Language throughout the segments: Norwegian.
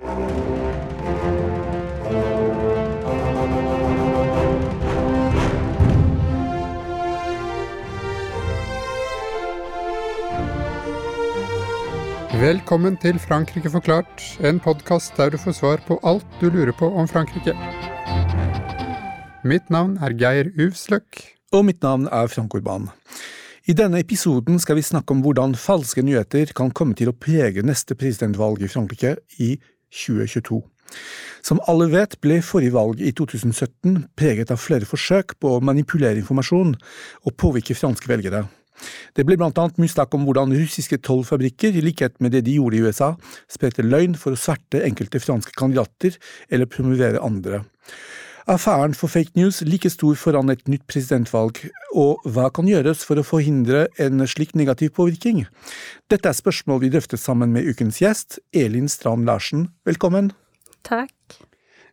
Velkommen til Frankrike forklart, en podkast der du får svar på alt du lurer på om Frankrike. Mitt navn er Geir Uvsløk. Og mitt navn er Frank Urban. I denne episoden skal vi snakke om hvordan falske nyheter kan komme til å prege neste presidentvalg i Frankrike i 2022. Som alle vet ble forrige valg i 2017 preget av flere forsøk på å manipulere informasjon og påvirke franske velgere. Det ble blant annet mye snakk om hvordan russiske tollfabrikker, i likhet med det de gjorde i USA, spredte løgn for å sverte enkelte franske kandidater eller promovere andre. Affæren for fake news like stor foran et nytt presidentvalg, og hva kan gjøres for å forhindre en slik negativ påvirkning? Dette er spørsmål vi drøfter sammen med ukens gjest, Elin Strand Larsen. Velkommen. Takk.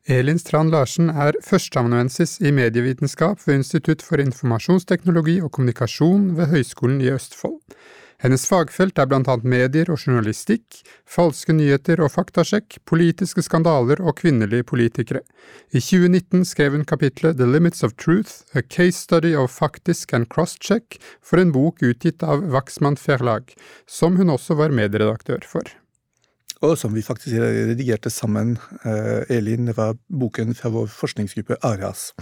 Elin Strand Larsen er førsteamanuensis i medievitenskap ved Institutt for informasjonsteknologi og kommunikasjon ved Høgskolen i Østfold. Hennes fagfelt er blant annet medier og journalistikk, falske nyheter og faktasjekk, politiske skandaler og kvinnelige politikere. I 2019 skrev hun kapitlet The Limits of Truth, A Case Study of Faktisk and Crosscheck for en bok utgitt av Waxman Ferlag, som hun også var medredaktør for og som vi faktisk redigerte sammen, eh, Elin. Det var boken fra vår forskningsgruppe Arias.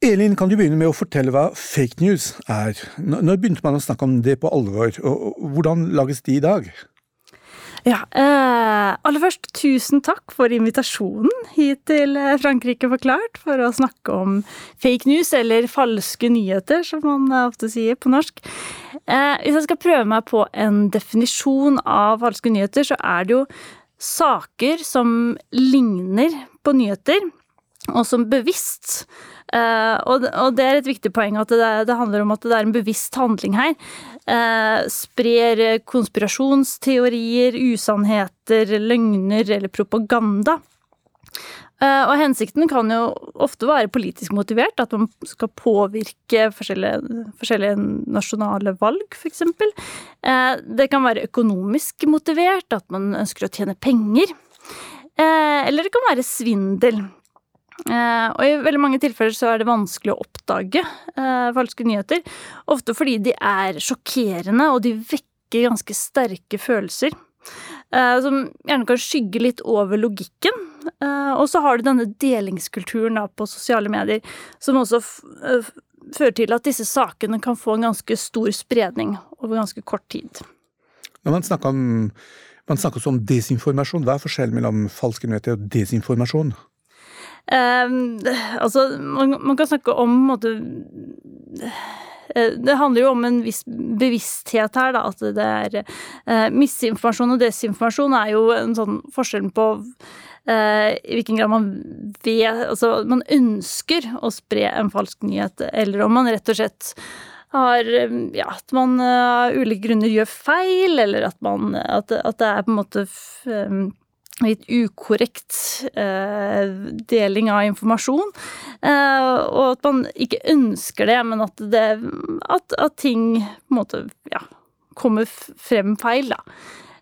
Elin, kan du begynne med å fortelle hva fake news er? Når begynte man å snakke om det på alvor, og hvordan lages de i dag? Ja, eh, aller først tusen takk for invitasjonen hit til eh, Frankrike forklart for å snakke om fake news, eller falske nyheter, som man ofte sier på norsk. Eh, hvis jeg skal prøve meg på en definisjon av falske nyheter, så er det jo saker som ligner på nyheter, og som bevisst og, og, det er et viktig poeng at det, handler om at det er en bevisst handling her. Uh, sprer konspirasjonsteorier, usannheter, løgner eller propaganda. Uh, og hensikten kan jo ofte være politisk motivert, at man skal påvirke forskjellige, forskjellige nasjonale valg, f.eks. Det kan være økonomisk motivert, at man ønsker å tjene penger. Eller det kan være svindel. Eh, og i veldig mange tilfeller så er det vanskelig å oppdage eh, falske nyheter. Ofte fordi de er sjokkerende, og de vekker ganske sterke følelser. Eh, som gjerne kan skygge litt over logikken. og så har du denne delingskulturen på sosiale medier, som også fører til at disse sakene kan få en ganske stor spredning over ganske kort tid. Når man snakker om, man snakker om desinformasjon, hva er forskjellen mellom falske nyheter og desinformasjon? Um, altså, man, man, kan snakke om måte, eh, det handler jo om en viss bevissthet her, da. At det er uh, misinformasjon og desinformasjon er jo en sånn forskjell på uh, i hvilken grad man vet Altså, man ønsker å spre en falsk nyhet, eller om man rett og slett har Ja, at man av uh, ulike grunner gjør feil, eller at man At, at det er på en måte um, litt ukorrekt eh, deling av informasjon. Eh, og at man ikke ønsker det, men at, det, at, at ting på en måte ja, kommer frem feil, da.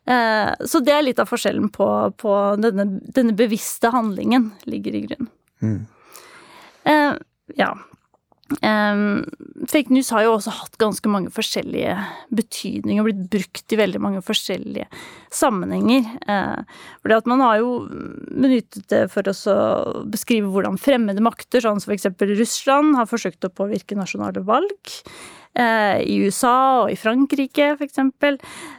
Eh, så det er litt av forskjellen på, på denne, denne, bevisste handlingen ligger i grunnen. Mm. Eh, ja. Um, fake news har jo også hatt ganske mange forskjellige betydninger og blitt brukt i veldig mange forskjellige sammenhenger. Uh, fordi at man har jo benyttet det for å beskrive hvordan fremmede makter, sånn som f.eks. Russland, har forsøkt å påvirke nasjonale valg. Eh, i USA og i Frankrike, f.eks. Eh,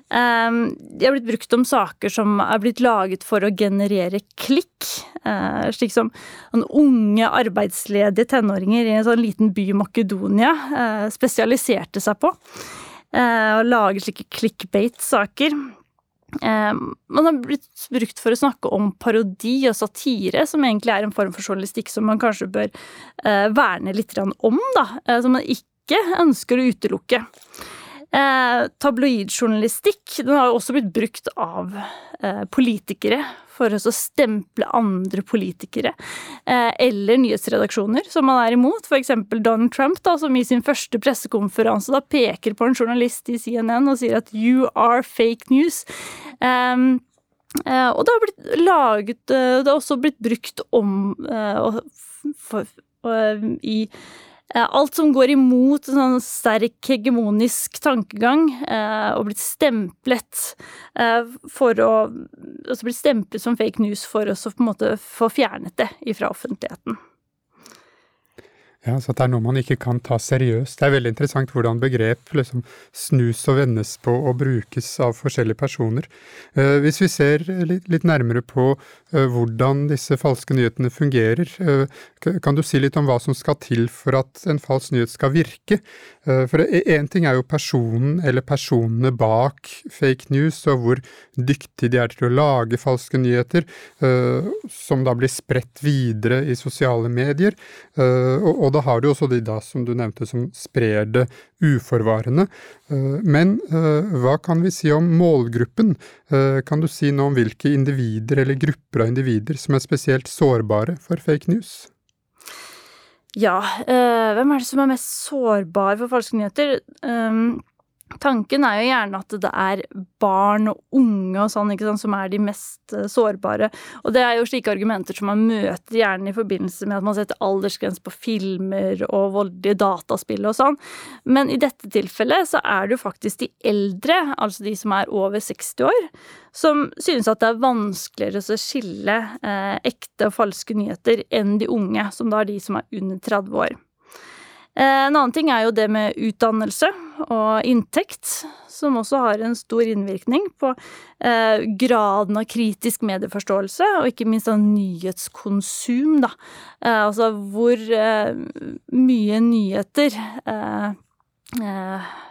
de har blitt brukt om saker som er blitt laget for å generere klikk. Eh, slik som unge arbeidsledige tenåringer i en sånn liten by i Makedonia spesialiserte seg på. Å lage slike clickbate-saker. Man har blitt brukt for å snakke om parodi og satire, som egentlig er en form for journalistikk som man kanskje bør verne litt om. da, Som man ikke ikke ønsker å utelukke. Eh, tabloidjournalistikk den har jo også blitt brukt av eh, politikere for å stemple andre politikere eh, eller nyhetsredaksjoner som man er imot. F.eks. Donald Trump, da, som i sin første pressekonferanse da peker på en journalist i CNN og sier at 'you are fake news'. Um, og det har blitt laget Det har også blitt brukt om for, for, i Alt som går imot en sånn sterk hegemonisk tankegang, eh, og blitt stemplet eh, for å Altså blitt stemplet som fake news for oss å på en måte få fjernet det ifra offentligheten. Ja, så det er noe man ikke kan ta seriøst. Det er veldig interessant hvordan begrep liksom snus og vendes på og brukes av forskjellige personer. Eh, hvis vi ser litt, litt nærmere på eh, hvordan disse falske nyhetene fungerer, eh, kan du si litt om hva som skal til for at en falsk nyhet skal virke? Eh, for én ting er jo personen eller personene bak fake news, og hvor dyktige de er til å lage falske nyheter, eh, som da blir spredt videre i sosiale medier. og og da har du også de da, som du nevnte, som sprer det uforvarende. Eh, men eh, hva kan vi si om målgruppen? Eh, kan du si noe om hvilke individer eller grupper av individer som er spesielt sårbare for fake news? Ja, hvem er det som er mest sårbar for falske nyheter? Tanken er jo gjerne at det er barn og unge og sånn, sant, som er de mest eh, sårbare. Og det er jo slike argumenter som man møter gjerne i forbindelse med at man setter aldersgrense på filmer og voldelige dataspill og sånn. Men i dette tilfellet så er det jo faktisk de eldre, altså de som er over 60 år, som synes at det er vanskeligere å skille eh, ekte og falske nyheter enn de unge, som da er de som er under 30 år. Eh, en annen ting er jo det med utdannelse og inntekt, som også har en stor innvirkning på eh, graden av kritisk medieforståelse, og ikke minst av nyhetskonsum, da. Eh, altså hvor mye nyheter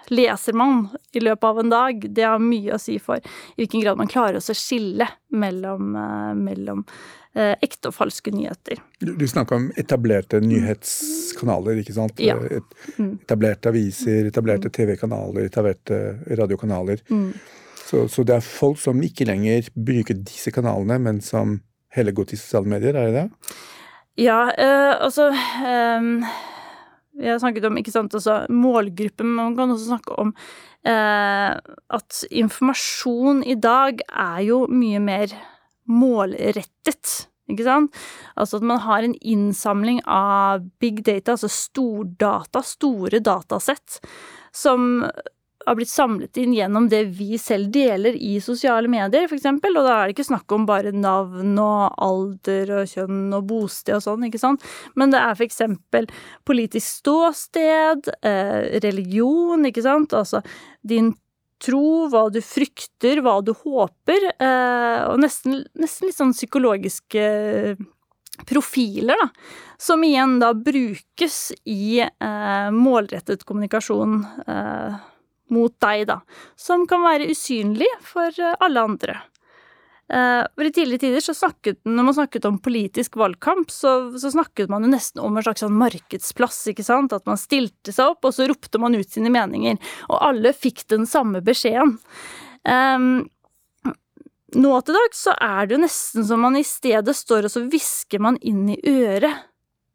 leser man i løpet av en dag. Det har mye å si for i hvilken grad man klarer å skille mellom, mellom Eh, ekte og falske nyheter. Du, du snakker om etablerte nyhetskanaler, ikke sant? Ja. Et, Etablerte aviser, etablerte TV-kanaler, etablerte radiokanaler. Mm. Så, så, det er folk som ikke lenger bruker disse kanalene, men som heller går til sosiale medier, er det det? Ja, øh, altså øh, Vi har snakket om ikke sant, altså, målgruppen, men man kan også snakke om eh, at informasjon i dag er jo mye mer målrettet. Ikke sant? Altså at man har en innsamling av big data, altså stordata, store datasett, som har blitt samlet inn gjennom det vi selv deler i sosiale medier, f.eks. Og da er det ikke snakk om bare navn og alder og kjønn og bosted og sånn, ikke sant. Men det er f.eks. politisk ståsted, eh, religion, ikke sant. Altså din tro, hva du frykter, hva du håper, eh, og nesten, nesten litt sånn psykologiske profiler, da. Som igjen da brukes i eh, målrettet kommunikasjon eh, mot deg, da. Som kan være usynlig for alle andre. Uh, for I tidligere tider, så snakket, når man snakket om politisk valgkamp, så, så, snakket man jo nesten om en slags sånn markedsplass. ikke sant? At man stilte seg opp, og så ropte man ut sine meninger. Og alle fikk den samme beskjeden. Um, nå til dags så er det jo nesten som man i stedet står og så hvisker man inn i øret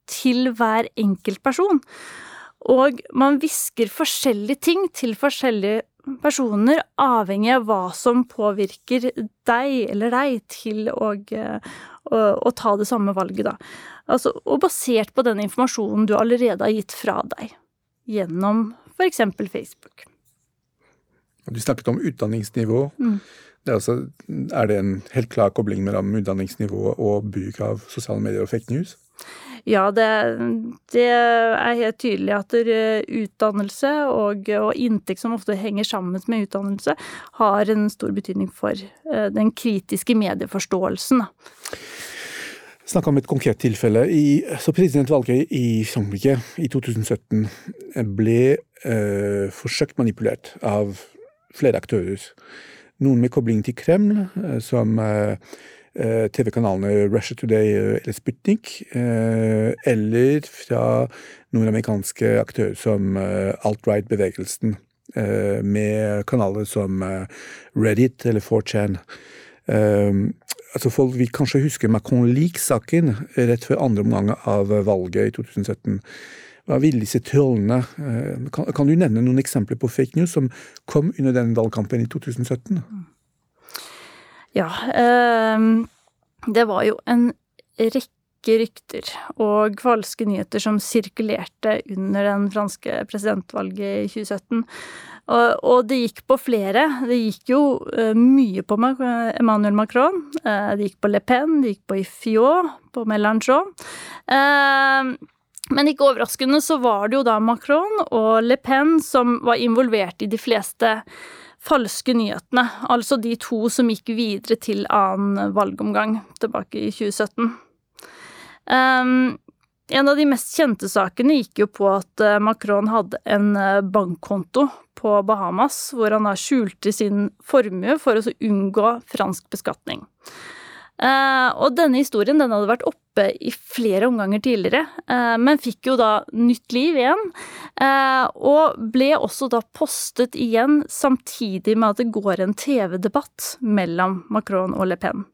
til hver enkelt person. Og man hvisker forskjellige ting til forskjellige personer, avhengig av hva som påvirker deg eller deg til å, å, å ta det samme valget, da. Altså, og basert på den informasjonen du allerede har gitt fra deg, gjennom f.eks. Facebook. Du snakket om utdanningsnivå. Mm. Det er, altså, er det en helt klar kobling mellom utdanningsnivå og bruk av sosiale medier og fake news? Ja, det, det, er helt tydelig at utdannelse og, og, inntekt som ofte henger sammen med utdannelse, har en stor betydning for eh, den kritiske medieforståelsen. Snakk om et konkret tilfelle. I, så presidentvalget i Frankrike i 2017 ble eh, forsøkt manipulert av flere aktører. Noen med kobling til Kreml, eh, som eh, Eh, TV-kanalene Russia Today eh, eller Sputnik, eh, eller fra nordamerikanske aktører som alt-right-bevegelsen, med kanaler som Reddit eller 4chan. Altså folk vil kanskje huske Macron Leak-saken rett før andre omgang av valget i 2017. Hva ville disse trollene kan, du nevne noen eksempler på fake news som kom under den valgkampen i 2017? Ja. Eh, det var jo en rekke rykter og falske nyheter som sirkulerte under den franske presidentvalget i 2017. Og, det gikk på flere. Det gikk jo uh, mye på Emmanuel Macron. Uh, det gikk på Le Pen, det gikk på Ifyot, på Mélenchon. Uh, men ikke overraskende så var det jo da Macron og Le Pen som var involvert i de fleste falske nyhetene. Altså de to som gikk videre til annen valgomgang tilbake i 2017. Um, en av de mest kjente sakene gikk jo på at eh, Macron hadde en eh, bankkonto på Bahamas, hvor han da skjulte sin formue for å unngå fransk beskatning. Uh, og denne historien den hadde vært oppe i flere omganger tidligere, uh, men fikk jo da nytt liv igjen. Uh, og ble også da postet igjen samtidig med at det går en TV-debatt mellom Macron og Le Pen.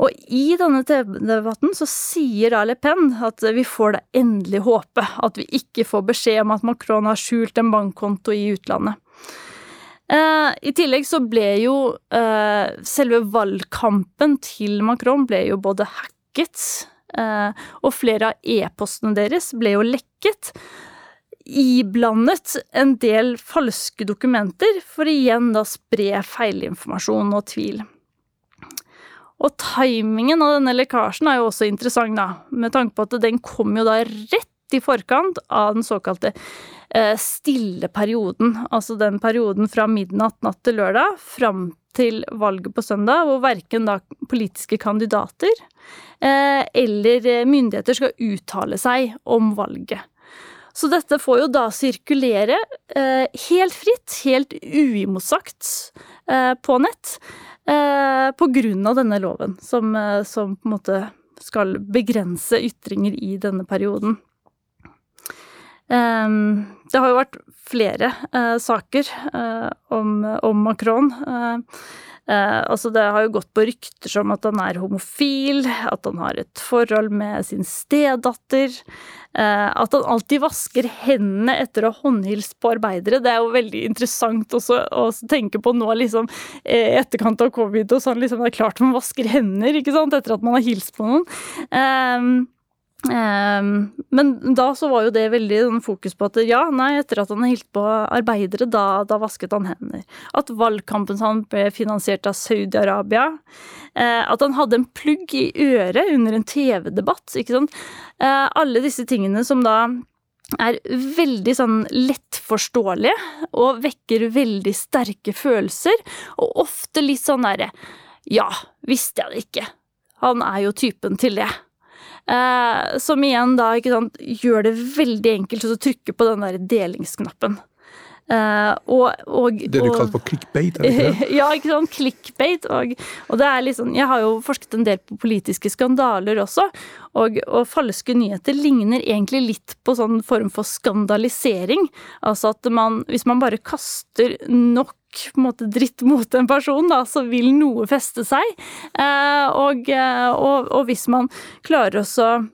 Og i denne TV-debatten så sier da Le Pen at vi får da endelig håpe at vi ikke får beskjed om at Macron har skjult en bankkonto i utlandet. Eh, I tillegg så ble jo eh, selve valgkampen til Macron ble jo både hacket, eh, og flere av e-postene deres ble jo lekket. Iblandet en del falske dokumenter for igjen da spre feilinformasjon og tvil. Og timingen av denne lekkasjen er jo også interessant, da, med tanke på at den kom jo da rett i forkant av den såkalte eh, stille perioden. Altså den perioden fra midnatt natt til lørdag fram til valget på søndag, hvor verken da politiske kandidater eh, eller myndigheter skal uttale seg om valget. Så dette får jo da sirkulere eh, helt fritt, helt uimotsagt på nett. Eh, på grunn av denne loven, som, eh, som, på en måte skal begrense ytringer i denne perioden. Um, det har jo vært flere uh, saker uh, om, om, Macron. Uh, altså det har jo gått på rykter som at han er homofil, at han har et forhold med sin stedatter. Eh, at han alltid vasker hendene etter å ha håndhilst på arbeidere. Det er jo veldig interessant også å tenke på nå, liksom, eh, i etterkant av covid og sånn, liksom, det er klart man vasker hender, ikke sant, etter at man har hilst på noen. Um, men da så var jo det veldig sånn fokus på at ja, nei, etter at han hilste på arbeidere, da, da, vasket han hender. At valgkampen hans ble finansiert av Saudi-Arabia. Uh, at han hadde en plugg i øret under en TV-debatt. ikke sant. Uh, alle disse tingene som da er veldig sånn lettforståelige og vekker veldig sterke følelser, og ofte litt sånn derre Ja, visste jeg det ikke. Han er jo typen til det. Eh, som igjen da sant, gjør det veldig enkelt å trykke på den der delingsknappen. Uh, og, og, det du kaller for clickbait? Er det ikke det? ja, ikke sant. Clickbait. Og, og, det er liksom Jeg har jo forsket en del på politiske skandaler også. Og, og, falske nyheter ligner egentlig litt på sånn form for skandalisering. Altså at man Hvis man bare kaster nok på en måte dritt mot en person, da, så vil noe feste seg. Eh, og, eh, og, og, hvis man klarer også eh,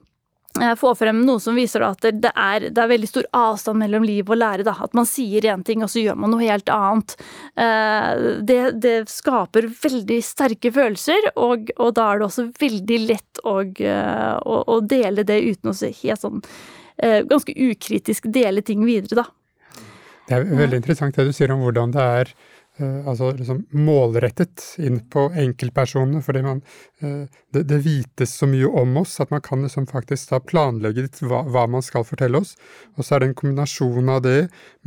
få frem noe som viser at det er, det er, veldig stor avstand mellom liv og lære. Da. At man sier én ting, og så gjør man noe helt annet. Det, det skaper veldig sterke følelser, og, og, da er det også veldig lett å, å, å dele det uten å se helt sånn Ganske ukritisk dele ting videre, da. Det er veldig interessant det du sier om hvordan det er altså liksom målrettet inn på enkeltpersonene, fordi man, det, det, vites så mye om oss at man kan liksom faktisk da planlegge litt hva, hva, man skal fortelle oss. Og så er det en kombinasjon av det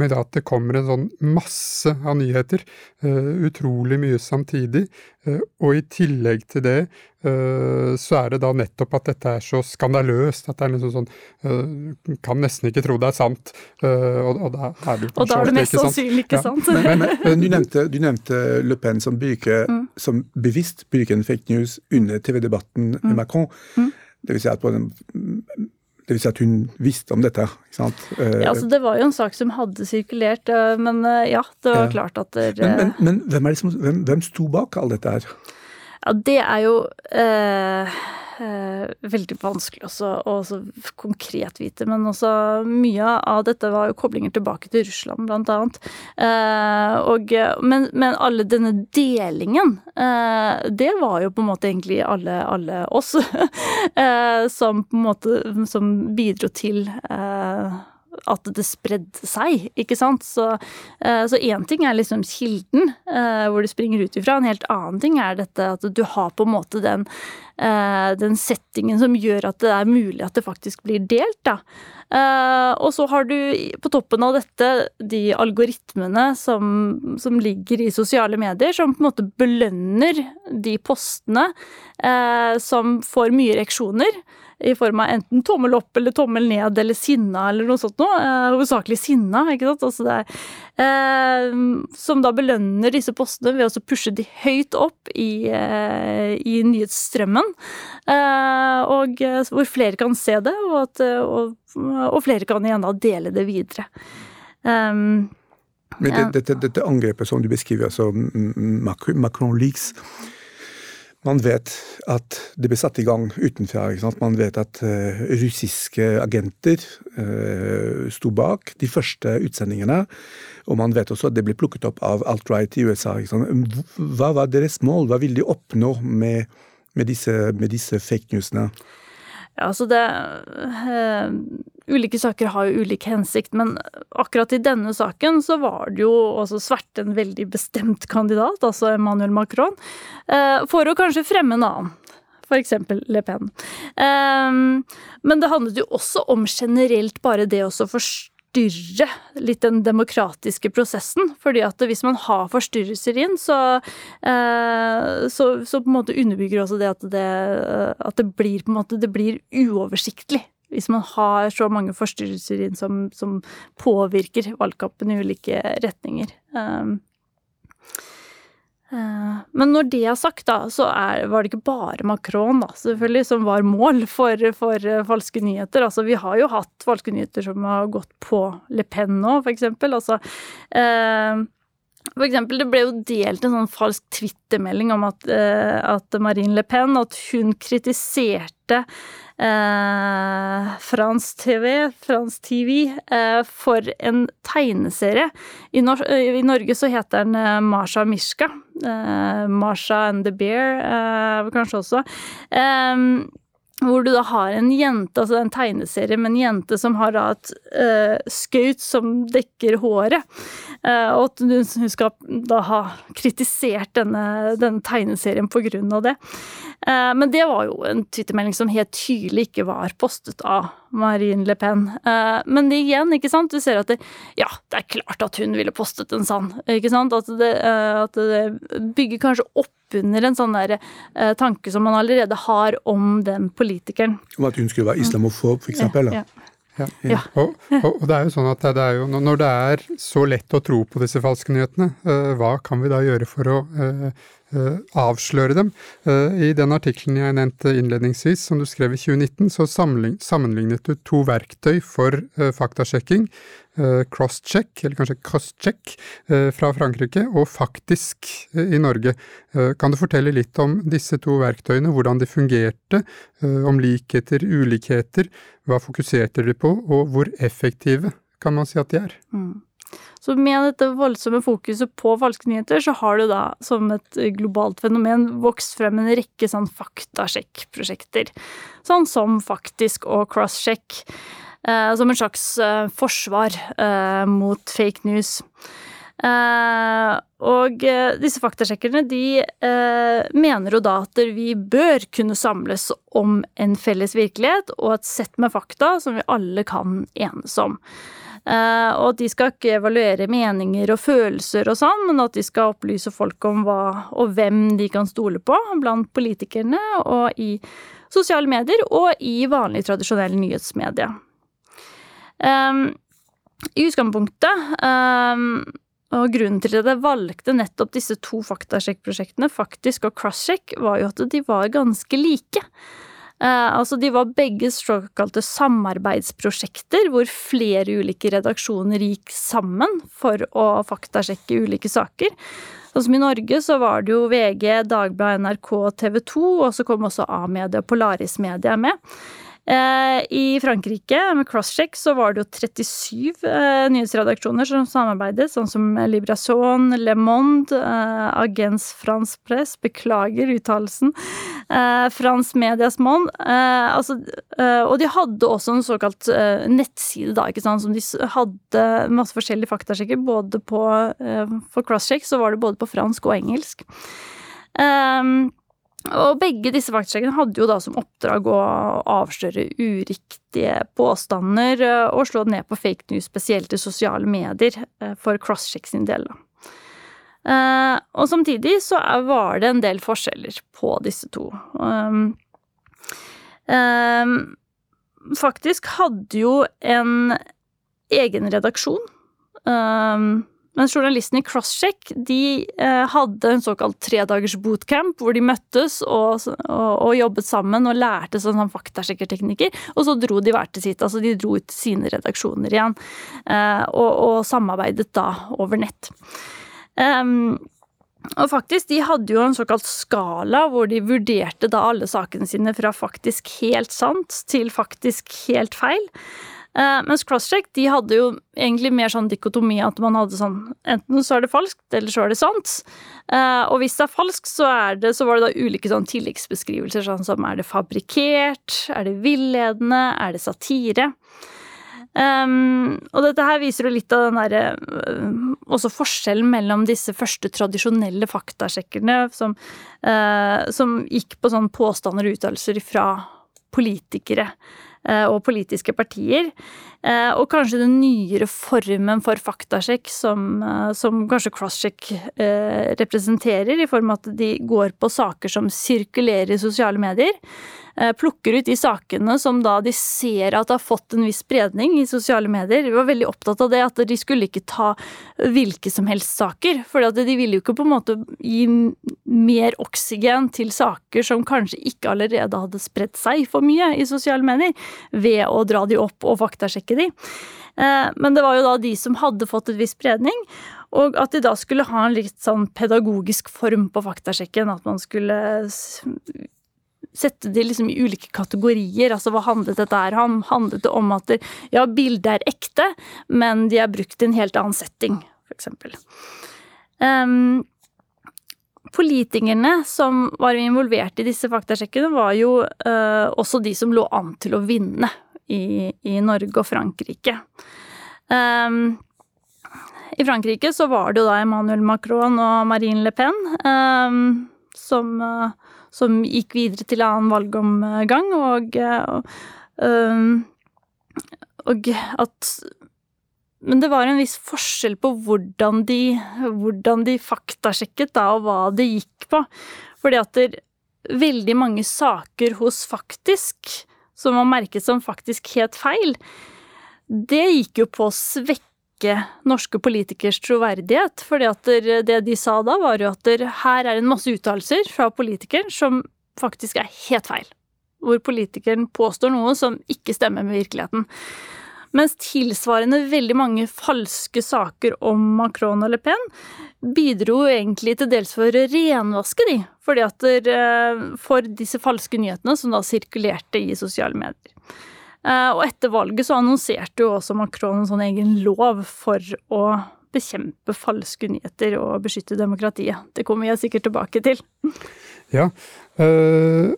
med at det kommer en sånn masse av nyheter, uh, utrolig mye samtidig, og i tillegg til det så er det da nettopp at dette er så skandaløst at det er liksom sånn Kan nesten ikke tro det er sant. Og, og da er det Og da er det mest sannsynlig ikke sant. Ja. Men, men, men, du nevnte nevnte, du nevnte Le Pen som, bruker, mm. som bevisst bruker en fake news under TV-debatten med mm. Macron. Mm. Det vil si at den, det vil si at hun visste om dette. ikke sant? Ja, altså Det var jo en sak som hadde sirkulert, eh, men eh, ja, det var ja. klart at der, Men, men, men hvem, som, hvem, hvem, sto bak all dette her? Ja, det er jo eh, eh, veldig vanskelig også å konkret vite. Men også mye av dette var jo koblinger tilbake til Russland, blant annet. Eh, og, men, men, alle denne delingen, eh, det var jo på en måte egentlig alle, alle oss eh, som på en måte som bidro til eh, at det spredde seg, ikke sant. Så én eh, ting er liksom kilden, eh, hvor du springer ut ifra. En helt annen ting er dette at du har på en måte den, eh, den settingen som gjør at det er mulig at det faktisk blir delt, da. Og så har du på toppen av dette de algoritmene som, som ligger i sosiale medier, som på en måte belønner de postene som får mye reaksjoner i form av enten tommel opp eller tommel ned eller sinna eller noe sånt noe. Eh, hovedsakelig sinna, ikke sant. Altså det, eh, som da belønner disse postene ved å pushe de høyt opp i, eh, i nyhetsstrømmen. Eh, og eh, hvor flere kan se det, og, at, og, og flere kan igjen da dele det videre. Um, Men det, dette, dette, angrepet som du beskriver, altså Macron Leaks man vet at det ble satt i gang utenfra. Man vet at uh, russiske agenter uh, sto bak de første utsendingene. Og man vet også at det ble plukket opp av alt-right i USA. Hva var deres mål? Hva ville de oppnå med, med, disse, med disse fake newsene? Ja, altså det uh, Ulike saker har jo ulik hensikt, men akkurat i denne saken så var det jo også Sverte en veldig bestemt kandidat, altså Emmanuel Macron, uh, for å kanskje fremme en annen. F.eks. Le Pen. Um, men det handlet jo også om generelt bare det å forstå forstyrre litt den demokratiske prosessen. fordi at hvis man har forstyrrelser inn, så, eh, så, så på en måte underbygger også det at det, at det blir på en måte det blir uoversiktlig. Hvis man har så mange forstyrrelser inn som, som påvirker valgkampen i ulike retninger. Um, Eh, men når det er sagt, da, så er, var det ikke bare Macron da, selvfølgelig, som var mål for, for, eh, falske nyheter. Altså, vi har jo hatt falske nyheter som har gått på Le Pen nå, for eksempel. Altså, eh, for eksempel, det ble jo delt en sånn falsk twittermelding om at, eh, at Marine Le Pen at hun kritiserte eh, Frans TV, Frans TV, eh, for en tegneserie. I, Nor I, Norge så heter den eh, Marsha Mishka. Eh, Marsha and the Bear, eh, kanskje også. Eh, hvor du da har en jente, altså en tegneserie med en jente som har da et uh, skaut som dekker håret. Uh, og at hun skal da ha kritisert denne, denne tegneserien på grunn av det. Uh, men det var jo en twittermelding som helt tydelig ikke var postet av Marine Le Pen. men det igjen, ikke sant, du ser at det, ja, det er klart at hun ville postet en sann. ikke sant, At det, at det bygger kanskje opp under en sånn der, eh, tanke som man allerede har om den politikeren. Om at hun skulle være islamofob, f.eks.? Ja, ja. Ja. ja. Og, og, det er jo sånn at det er jo, Når det er så lett å tro på disse falske nyhetene, hva kan vi da gjøre for å avsløre dem? I den artikkelen jeg nevnte innledningsvis, som du skrev i 2019, så sammenlignet du to verktøy for faktasjekking. Crosscheck, eller kanskje crosscheck, fra Frankrike, og Faktisk i Norge. Kan du fortelle litt om disse to verktøyene, hvordan de fungerte, om likheter, ulikheter? Hva fokuserte de på, og hvor effektive kan man si at de er? Mm. Så med dette voldsomme fokuset på falske nyheter, så har det da som et globalt fenomen vokst frem en rekke sånn faktasjekk-prosjekter. Sånn som Faktisk og Crosscheck. Eh, som en slags eh, forsvar eh, mot fake news. Uh, og uh, disse faktasjekkerne de mener jo da at vi bør kunne samles om en felles virkelighet og et sett med fakta som vi alle kan enes om. Og at de skal ikke evaluere meninger og følelser og sånn, men at de skal opplyse folk om hva og hvem de kan stole på blant politikerne og i sosiale medier og i vanlig tradisjonelle nyhetsmedier. Um, I utgangspunktet um, og grunnen til at jeg valgte nettopp disse to faktasjekk-prosjektene, Faktisk og Crosscheck, var jo at de var ganske like. Eh, altså, de var begge såkalte samarbeidsprosjekter, hvor flere ulike redaksjoner gikk sammen for å faktasjekke ulike saker. Sånn som i Norge så var det jo VG, Dagbladet, NRK, TV 2, og så kom også A-media og Polaris Media med. Eh, I Frankrike, med crosscheck, så var det jo 37 eh, nyhetsredaksjoner som samarbeidet, sånn som Librazon, Le Monde, Agence France Press, beklager uttalelsen, France Medias Monde. Altså, og de hadde også en såkalt nettside, da, ikke sant, som de hadde masse forskjellige faktasjekker, både på For crosscheck så var det både på fransk og engelsk. Um, og begge disse faktasjekkene hadde jo da som oppdrag å avsløre uriktige påstander eh, og slå ned på fake news, spesielt i sosiale medier, eh, for crosscheck sin del. Eh, og samtidig så var det en del forskjeller på disse to. Um, um, faktisk hadde jo en egen redaksjon um, men journalistene i Crosscheck de eh, hadde en såkalt tredagers bootcamp, hvor de møttes og, og, og jobbet sammen og lærte sånn, faktasjekkerteknikker. Og så dro de hver til sitt. Altså de dro ut sine redaksjoner igjen. Eh, og, og, samarbeidet da over nett. Um, og faktisk, de hadde jo en såkalt skala hvor de vurderte da alle sakene sine fra faktisk helt sant til faktisk helt feil. Uh, mens crosscheck de hadde jo egentlig mer sånn dikotomi at man hadde sånn Enten så er det falskt, eller så er det sant. Uh, og hvis det er falskt, så, er det, så var det da ulike sånn tilleggsbeskrivelser, sånn som er det fabrikkert, er det villedende, er det satire? Um, og dette her viser jo litt av den derre uh, Også forskjellen mellom disse første tradisjonelle faktasjekkerne som, som gikk på sånn påstander og uttalelser fra politikere. uh, og politiske partier. Og kanskje den nyere formen for faktasjekk som, som kanskje crosscheck representerer, i form av at de går på saker som sirkulerer i sosiale medier. Eh, plukker ut de sakene som da de ser at har fått en viss spredning i sosiale medier. De var veldig opptatt av det, at de skulle ikke ta hvilke som helst saker. For de ville jo ikke på en måte gi mer oksygen til saker som kanskje ikke allerede hadde spredt seg for mye i sosiale medier, ved å dra de opp og faktasjekke de. Eh, men det var jo da de som hadde fått et viss spredning, og at de da skulle ha en litt sånn pedagogisk form på faktasjekken. At man skulle sette de liksom i ulike kategorier. Altså hva handlet dette her om? Handlet det om at ja, bildet er ekte, men de er brukt i en helt annen setting, eksempel. Um, politikerne som var involvert i disse faktasjekkene, var jo uh, også de som lå an til å vinne i, i Norge og Frankrike. Um, I Frankrike så var det jo da Emmanuel Macron og Marine Le Pen um, som uh, som gikk videre til annen valgomgang, og, og, og at men det var en viss forskjell på hvordan de, hvordan de faktasjekket da, og hva det gikk på. Fordi at det, veldig mange saker hos Faktisk, som var merket som faktisk helt feil, det gikk jo på å svekke norske politikers troverdighet. fordi at det de sa da, var jo at her er en masse uttalelser fra politikeren som faktisk er helt feil. Hvor politikeren påstår noe som ikke stemmer med virkeligheten. Mens tilsvarende veldig mange falske saker om Macron og Le Pen bidro egentlig til dels for å renvaske de, fordi at der, for disse falske nyhetene som da sirkulerte i sosiale medier. Eh, og etter valget så annonserte jo også Macron en sånn egen lov for å bekjempe falske nyheter og beskytte demokratiet. Det kommer jeg sikkert tilbake til. Ja, øh,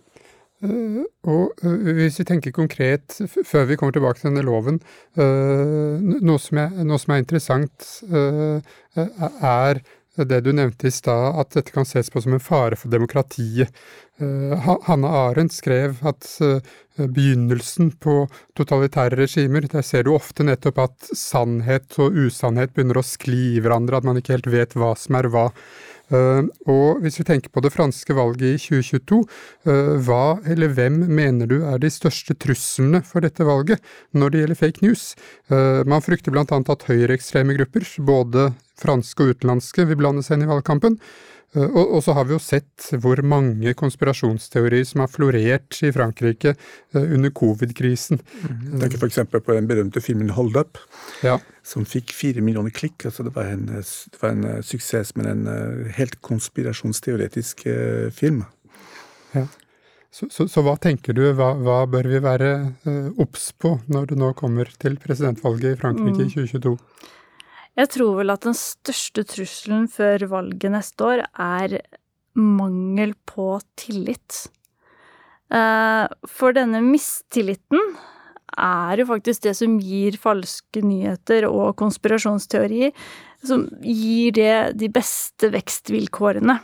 øh, og hvis vi tenker konkret, før vi kommer tilbake til denne loven noe, som er, noe, som er, interessant, er det du nevnte i stad, at dette kan ses på som en fare for demokratiet. Uh, Hanne Arendt skrev at uh, begynnelsen på totalitære regimer, der ser du ofte nettopp at sannhet og usannhet begynner å skli i hverandre, at man ikke helt vet hva som er hva. Uh, og hvis vi tenker på det franske valget i 2022, hva eller hvem mener du er de største truslene for dette valget når det gjelder fake news? Man frykter blant annet at høyreekstreme grupper, både franske og utenlandske vil blande seg inn i valgkampen. Eh, og, og, så har vi jo sett hvor mange konspirasjonsteorier som har florert i Frankrike uh, under covid-krisen. Jeg Tenker f.eks. på den berømte filmen Hold Up, ja. som fikk fire millioner klikk. Altså det, var en, det var en uh, suksess men en helt konspirasjonsteoretisk film. Ja. Så, så, så, hva tenker du, hva, hva bør vi være obs på når det nå kommer til presidentvalget i Frankrike i 2022? Jeg tror vel at den største trusselen før valget neste år er mangel på tillit. Eh, for denne mistilliten er jo faktisk det som gir falske nyheter og konspirasjonsteorier, som gir det de beste vekstvilkårene.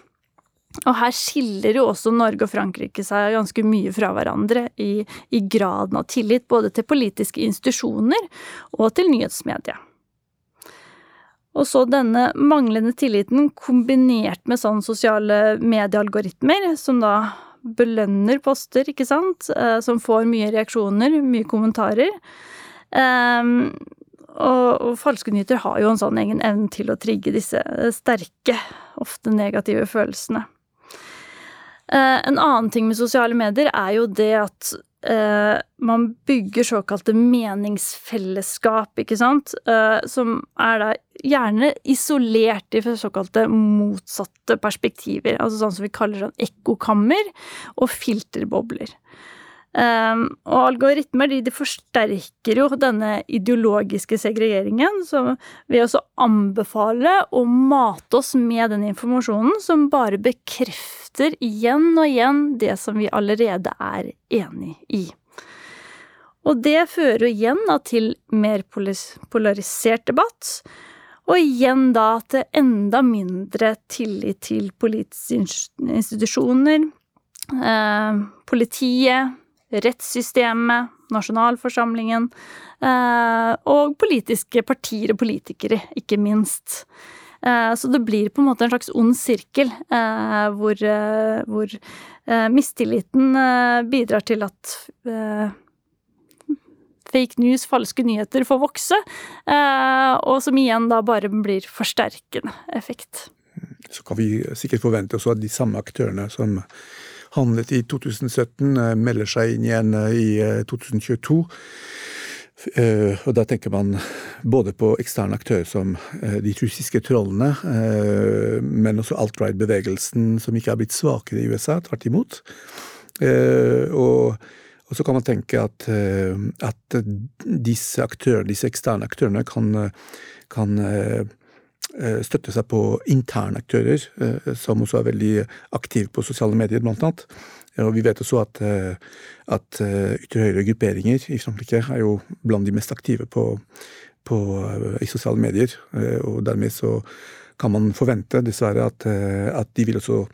Og her skiller jo også Norge og Frankrike seg ganske mye fra hverandre i, i graden av tillit, både til politiske institusjoner og til nyhetsmediet. Og så denne manglende tilliten kombinert med sånn sosiale mediealgoritmer, som da belønner poster, ikke sant, eh, som får mye reaksjoner, mye kommentarer. Um, og, falske nyheter har jo en sånn egen evne til å trigge disse sterke, ofte negative følelsene. Uh, en annen ting med sosiale medier er jo det at Uh, man bygger såkalte meningsfellesskap, ikke sant, eh, som er da gjerne isolert i såkalte motsatte perspektiver, altså sånn som vi kaller sånn ekkokammer og filterbobler. Um, og algoritmer de, de, forsterker jo denne ideologiske segregeringen som ved å anbefale å mate oss med den informasjonen som bare bekrefter igjen og igjen det som vi allerede er enig i. Og det fører jo igjen da til mer polarisert debatt, og igjen da til enda mindre tillit til politiske institusjoner, eh, politiet, rettssystemet, nasjonalforsamlingen eh, og politiske partier og politikere, ikke minst. Eh, så det blir på en måte en slags ond sirkel eh, hvor, hvor mistilliten bidrar til at fake news, falske nyheter, får vokse, og som igjen da bare blir forsterkende effekt. Så kan vi sikkert forvente oss at de samme aktørene som handlet i 2017, eh, melder seg inn igjen eh, i 2022. Eh, og da tenker man både på eksterne aktører som de russiske trollene, men også alt-right-bevegelsen, som ikke har blitt svakere i USA, tvert imot. Og, og så kan man tenke at, at disse aktørene, disse eksterne aktørene kan, kan Eh, støtte seg på interne aktører, eh, som også er veldig aktive på sosiale medier, blant annet. Og vi vet også at, eh, at ytre høyre grupperinger i Frankrike er jo blant de mest aktive på, på, i sosiale medier. Og dermed så kan man forvente, dessverre, at, at de vil også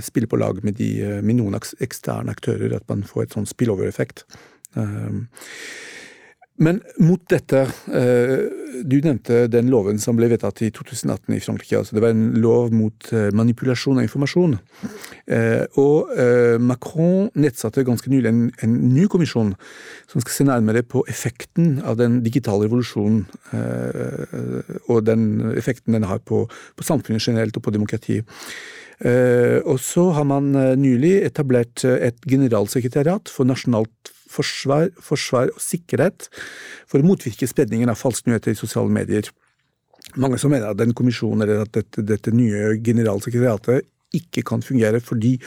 spille på lag med, de, med noen eksterne aktører, at man får et sånn spillover-effekt. Men mot dette eh, Du nevnte den loven som ble vedtatt i 2018 i Frankrike. altså Det var en lov mot eh, manipulasjon av informasjon. Eh, og Macron nedsatte ganske nylig en, en ny kommisjon som skal se nærmere på effekten av den digitale revolusjonen. Og den effekten den har på, på samfunnet generelt og på demokratiet. Og så har man nylig etablert et generalsekretariat for nasjonalt forsvar, forsvar og sikkerhet for å motvirke spredningen av falske nyheter i sosiale medier. Mange som mener at den kommisjonen eller at dette, dette nye generalsekretariatet ikke kan fungere fordi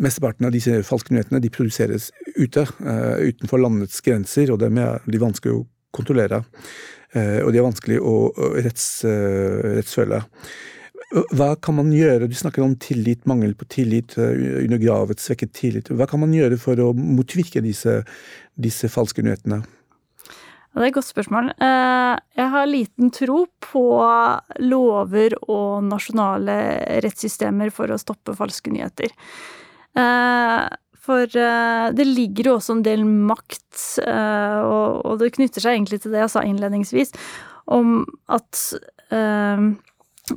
mesteparten av disse falske nyhetene de produseres ute, uh, utenfor landets grenser, og dem er de vanskelig å kontrollere. Uh, og de er vanskelig å retts, uh, rettsfølge. Hva kan man gjøre? Du snakker om tillit, mangel på tillit, eh, undergravet, svekket tillit. Hva kan man gjøre for å motvirke disse, disse falske nyhetene? Det er et godt spørsmål. Eh, jeg har liten tro på lover og nasjonale rettssystemer for å stoppe falske nyheter. Eh, for det ligger jo også en del makt, og det knytter seg egentlig til det jeg sa innledningsvis, om at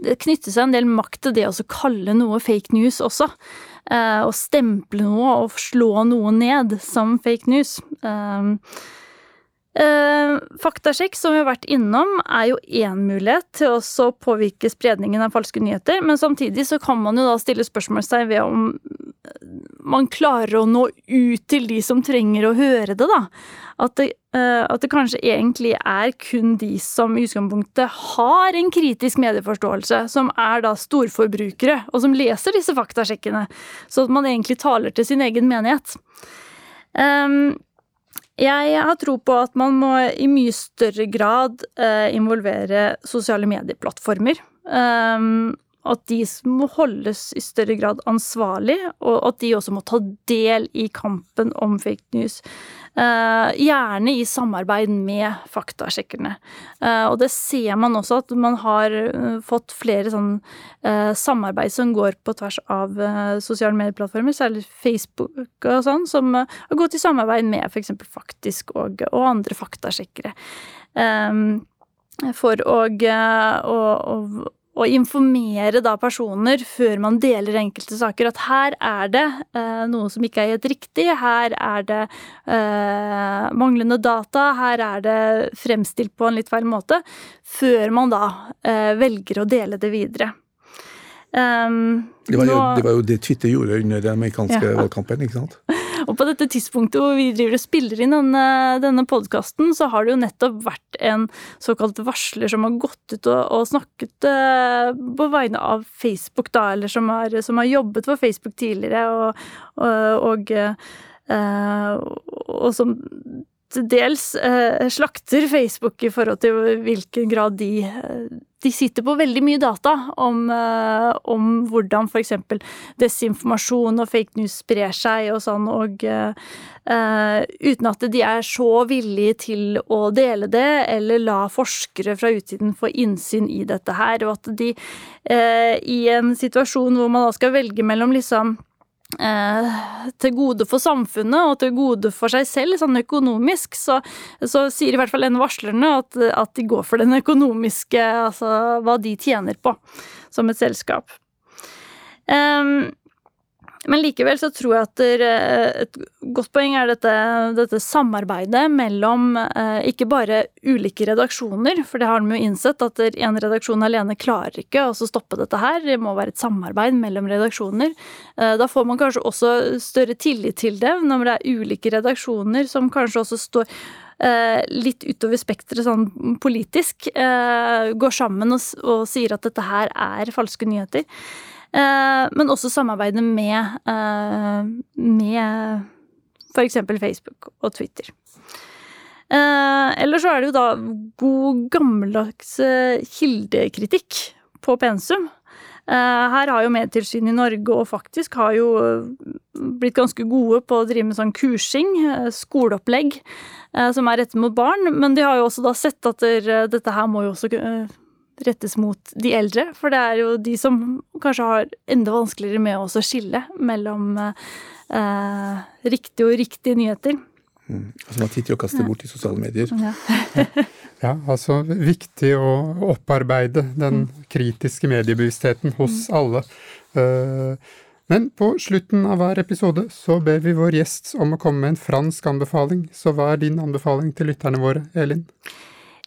det knytter seg en del makt til det å kalle noe fake news også. Eh, å stemple noe og slå noe ned som fake news. Eh, Eh, faktasjekk, som vi har vært innom, er jo én mulighet til å påvirke spredningen av falske nyheter, men samtidig så kan man jo da stille spørsmål seg ved om man klarer å nå ut til de som trenger å høre det, da. At det, eh, at det kanskje egentlig er kun de som i utgangspunktet har en kritisk medieforståelse, som er da storforbrukere, og som leser disse faktasjekkene, så at man egentlig taler til sin egen menighet. Um, jeg har tro på at man må i mye større grad eh, involvere sosiale medieplattformer. Um, at de må holdes i større grad ansvarlig, og at de også må ta del i kampen om fake news. Eh, gjerne i samarbeid med faktasjekkerne. Eh, og det ser man også at man har eh, fått flere sånn samarbeid som går på tvers av sosiale medieplattformer, særlig Facebook og sånn, som har gått i samarbeid med f.eks. Faktisk og, og andre faktasjekkere. For å, å, å å informere da personer før man deler enkelte saker, at her er det eh, noe som ikke er helt riktig, her er det eh, manglende data, her er det fremstilt på en litt feil måte, før man da eh, velger å dele det videre. Um, det, var jo, nå, det, var jo, det Twitter gjorde under den amerikanske ja. valgkampen, ikke sant? Og på dette tidspunktet hvor vi driver og spiller inn denne, denne podkasten, så har det jo nettopp vært en såkalt varsler som har gått ut og, og snakket uh, på vegne av Facebook, da, eller som har, som har jobbet for Facebook tidligere, og, og, og, uh, og som til dels uh, slakter Facebook i forhold til hvilken grad de de sitter på veldig mye data om, uh, om hvordan f.eks. desinformasjon og fake news sprer seg og sånn, og uh, uten at de er så villige til å dele det, eller la forskere fra utsiden få innsyn i dette her, og at de uh, i en situasjon hvor man da skal velge mellom liksom Eh, til gode for samfunnet og til gode for seg selv, sånn økonomisk, så, så sier i hvert fall en varslerne at, at, de går for den økonomiske, altså hva de tjener på som et selskap. Um, men likevel så tror jeg at eh, et godt poeng er dette, dette samarbeidet mellom eh, ikke bare ulike redaksjoner, for det har de jo innsett at en redaksjon alene klarer ikke å stoppe dette her. Det må være et samarbeid mellom redaksjoner. Eh, da får man kanskje også større tillit til det, når det er ulike redaksjoner som kanskje også står litt utover spekteret sånn politisk, går sammen og, og sier at dette her er falske nyheter. Eh, men også samarbeidet med, eh, med f.eks. Facebook og Twitter. Eh, eller så er det jo da god gammeldags kildekritikk på pensum. Her har jo Medtilsynet i Norge og faktisk har jo blitt ganske gode på å drive med sånn kursing, skoleopplegg, som er rettet mot barn. Men de har jo også da sett at dette her må jo også rettes mot de eldre. For det er jo de som kanskje har enda vanskeligere med å skille mellom eh, riktige og riktige nyheter. Mm. Som har tid til å kaste bort i sosiale medier. Ja. ja, altså viktig å opparbeide den mm. kritiske mediebevisstheten hos mm. alle. Uh, men på slutten av hver episode så ber vi vår gjest om å komme med en fransk anbefaling. Så hva er din anbefaling til lytterne våre, Elin?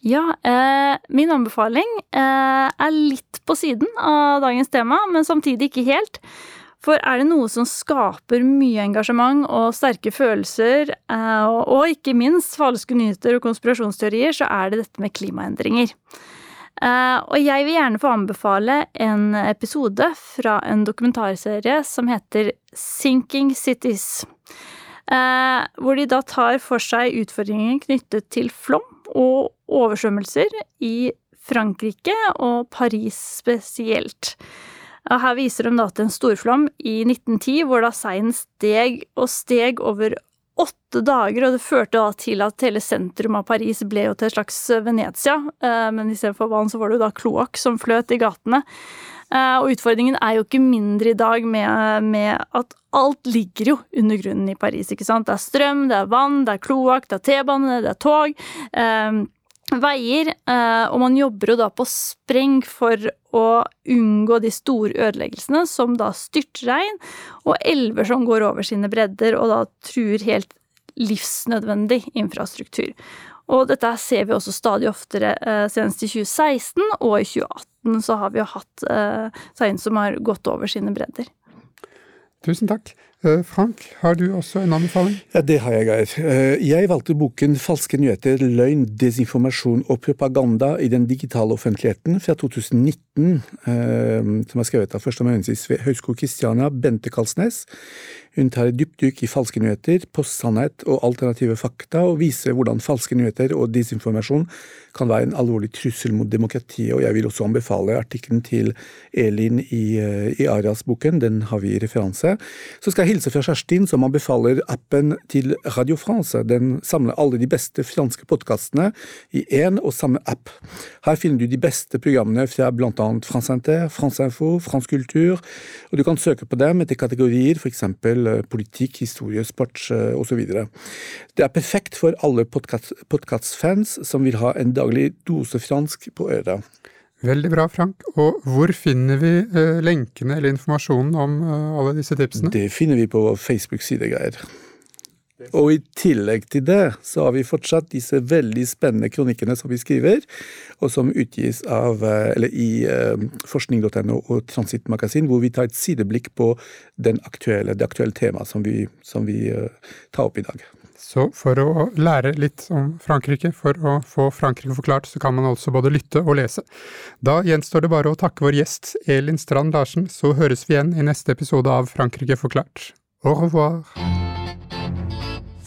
Ja, eh, min anbefaling eh, er litt på siden av dagens tema, men samtidig ikke helt. For er det noe som skaper mye engasjement og sterke følelser, eh, og, og ikke minst falske nyheter og konspirasjonsteorier, så er det dette med klimaendringer. Eh, og jeg vil gjerne få anbefale en episode fra en dokumentarserie som heter Sinking Cities. Eh, hvor de da tar for seg utfordringer knyttet til flom og oversvømmelser i Frankrike og Paris spesielt. Her viser de da til en storflom i 1910 hvor da seien steg og steg over åtte dager, og det førte da til at hele sentrum av Paris ble jo til et slags Venezia, eh, men istedenfor vann så var det jo da kloakk som fløt i gatene. Eh, og utfordringen er jo ikke mindre i dag med, med, at alt ligger jo under grunnen i Paris. ikke sant? Det er strøm, det er vann, det er kloakk, det er T-bane, det er tog. Eh, veier, eh, og man jobber jo da på spreng for å unngå de store ødeleggelsene, som da styrtregn og elver som går over sine bredder og da truer helt livsnødvendig infrastruktur. Og dette ser vi også stadig oftere, senest i 2016 og i 2018 så har vi jo hatt tegn som har gått over sine bredder. Tusen takk. Eh, Frank, har du også en anbefaling? Ja, Det har jeg, Geir. Eh, jeg valgte boken 'Falske nyheter, løgn, desinformasjon og propaganda i den digitale offentligheten' fra 2019, eh, som er skrevet av førsteamanuensis ved Høgskolen Kristiania, Bente Kalsnes. Hun tar et dypdykk i falske nyheter, postsannhet og alternative fakta, og viser hvordan falske nyheter og desinformasjon kan være en alvorlig trussel mot demokratiet. Og jeg vil også anbefale artikkelen til Elin i, i Arias-boken, den har vi i referanse. Så skal hilse fra Kjerstin, som anbefaler appen til Radio France. Den samler alle de beste franske podkastene i én og samme app. Her finner du de beste programmene fra blant annet France Inter, France Info, France Kultur, og du kan søke på dem etter kategorier, f.eks. Eh, politikk, historie, sport eh, osv. Det er perfekt for alle podkastfans som vil ha en daglig dose fransk på øret. Veldig bra, Frank. Og hvor finner vi eh, lenkene eller informasjonen om eh, alle disse tipsene? Det finner vi på vår Facebook-side, Geir. Og i tillegg til det, så har vi fortsatt disse veldig spennende kronikkene som vi skriver, og som utgis av, eh, eller i eh, forskning.no og Transittmagasin, hvor vi tar et sideblikk på aktuelle, det aktuelle temaet som vi, som vi eh, tar opp i dag. Så for å lære litt om Frankrike, for å få Frankrike forklart, så kan man altså både lytte og lese. Da gjenstår det bare å takke vår gjest Elin Strand Larsen, så høres vi igjen i neste episode av Frankrike forklart. Au revoir!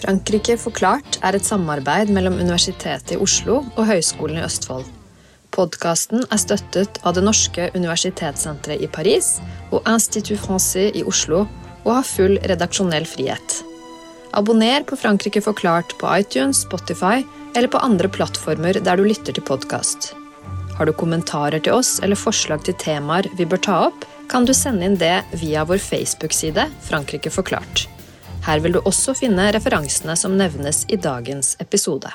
Frankrike forklart er et samarbeid mellom Universitetet i Oslo og Høgskolen i Østfold. Podkasten er støttet av Det norske universitetssenteret i Paris og Institut Francais i Oslo og har full redaksjonell frihet. Abonner på Frankrike forklart på iTunes, Spotify eller på andre plattformer der du lytter til podkast. Har du kommentarer til oss eller forslag til temaer vi bør ta opp, kan du sende inn det via vår Facebook-side Frankrike forklart. Her vil du også finne referansene som nevnes i dagens episode.